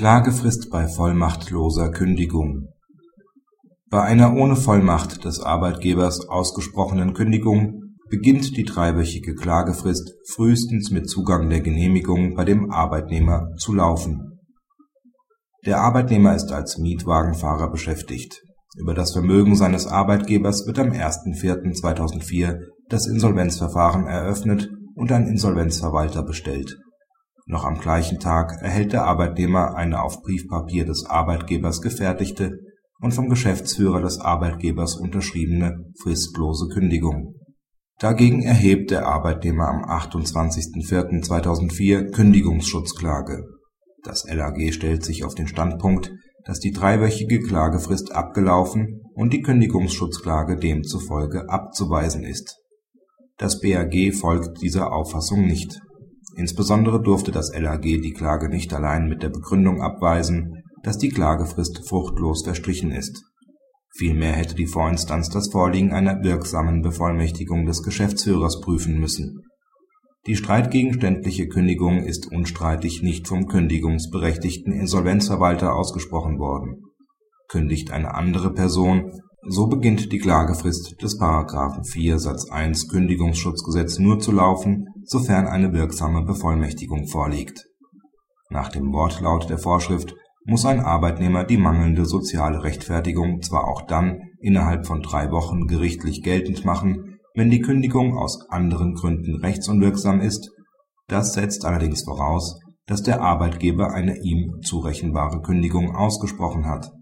Klagefrist bei vollmachtloser Kündigung Bei einer ohne Vollmacht des Arbeitgebers ausgesprochenen Kündigung beginnt die dreiwöchige Klagefrist frühestens mit Zugang der Genehmigung bei dem Arbeitnehmer zu laufen. Der Arbeitnehmer ist als Mietwagenfahrer beschäftigt. Über das Vermögen seines Arbeitgebers wird am 01.04.2004 das Insolvenzverfahren eröffnet und ein Insolvenzverwalter bestellt noch am gleichen Tag erhält der Arbeitnehmer eine auf Briefpapier des Arbeitgebers gefertigte und vom Geschäftsführer des Arbeitgebers unterschriebene fristlose Kündigung. Dagegen erhebt der Arbeitnehmer am 28.04.2004 Kündigungsschutzklage. Das LAG stellt sich auf den Standpunkt, dass die dreiwöchige Klagefrist abgelaufen und die Kündigungsschutzklage demzufolge abzuweisen ist. Das BAG folgt dieser Auffassung nicht Insbesondere durfte das LAG die Klage nicht allein mit der Begründung abweisen, dass die Klagefrist fruchtlos verstrichen ist. Vielmehr hätte die Vorinstanz das Vorliegen einer wirksamen Bevollmächtigung des Geschäftsführers prüfen müssen. Die streitgegenständliche Kündigung ist unstreitig nicht vom kündigungsberechtigten Insolvenzverwalter ausgesprochen worden. Kündigt eine andere Person, so beginnt die Klagefrist des § 4 Satz 1 Kündigungsschutzgesetz nur zu laufen, sofern eine wirksame Bevollmächtigung vorliegt. Nach dem Wortlaut der Vorschrift muss ein Arbeitnehmer die mangelnde soziale Rechtfertigung zwar auch dann innerhalb von drei Wochen gerichtlich geltend machen, wenn die Kündigung aus anderen Gründen rechtsunwirksam ist, das setzt allerdings voraus, dass der Arbeitgeber eine ihm zurechenbare Kündigung ausgesprochen hat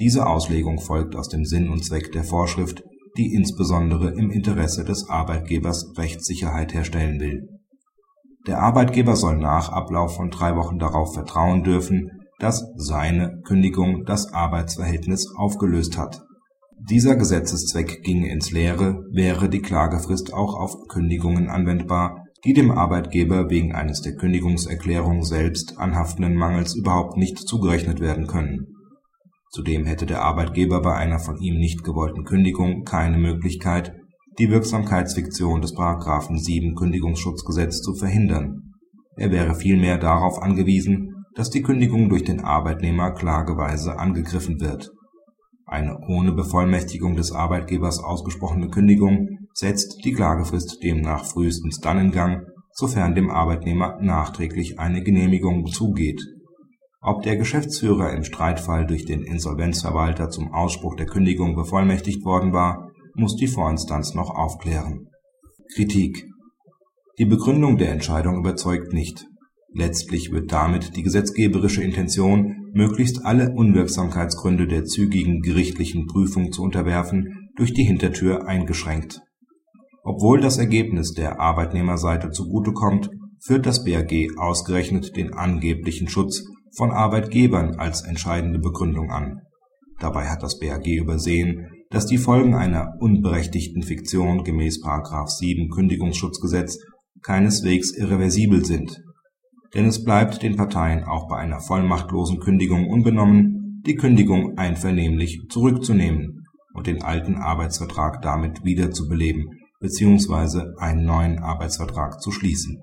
diese Auslegung folgt aus dem Sinn und Zweck der Vorschrift, die insbesondere im Interesse des Arbeitgebers Rechtssicherheit herstellen will. Der Arbeitgeber soll nach Ablauf von drei Wochen darauf vertrauen dürfen, dass seine Kündigung das Arbeitsverhältnis aufgelöst hat. Dieser Gesetzeszweck ginge ins Leere, wäre die Klagefrist auch auf Kündigungen anwendbar, die dem Arbeitgeber wegen eines der Kündigungserklärung selbst anhaftenden Mangels überhaupt nicht zugerechnet werden können Zudem hätte der Arbeitgeber bei einer von ihm nicht gewollten Kündigung keine Möglichkeit, die Wirksamkeitsfiktion des § 7 Kündigungsschutzgesetz zu verhindern. Er wäre vielmehr darauf angewiesen, dass die Kündigung durch den Arbeitnehmer klageweise angegriffen wird. Eine ohne Bevollmächtigung des Arbeitgebers ausgesprochene Kündigung setzt die Klagefrist demnach frühestens dann in Gang, sofern dem Arbeitnehmer nachträglich eine Genehmigung zugeht ob der Geschäftsführer im Streitfall durch den Insolvenzverwalter zum Ausspruch der Kündigung bevollmächtigt worden war, muss die Vorinstanz noch aufklären. Kritik Die Begründung der Entscheidung überzeugt nicht. Letztlich wird damit die gesetzgeberische Intention, möglichst alle Unwirksamkeitsgründe der zügigen gerichtlichen Prüfung zu unterwerfen, durch die Hintertür eingeschränkt. Obwohl das Ergebnis der Arbeitnehmerseite zugutekommt, führt das BAG ausgerechnet den angeblichen Schutz von Arbeitgebern als entscheidende Begründung an. Dabei hat das BAG übersehen, dass die Folgen einer unberechtigten Fiktion gemäß § 7 Kündigungsschutzgesetz keineswegs irreversibel sind. Denn es bleibt den Parteien auch bei einer vollmachtlosen Kündigung unbenommen, die Kündigung einvernehmlich zurückzunehmen und den alten Arbeitsvertrag damit wiederzubeleben bzw. einen neuen Arbeitsvertrag zu schließen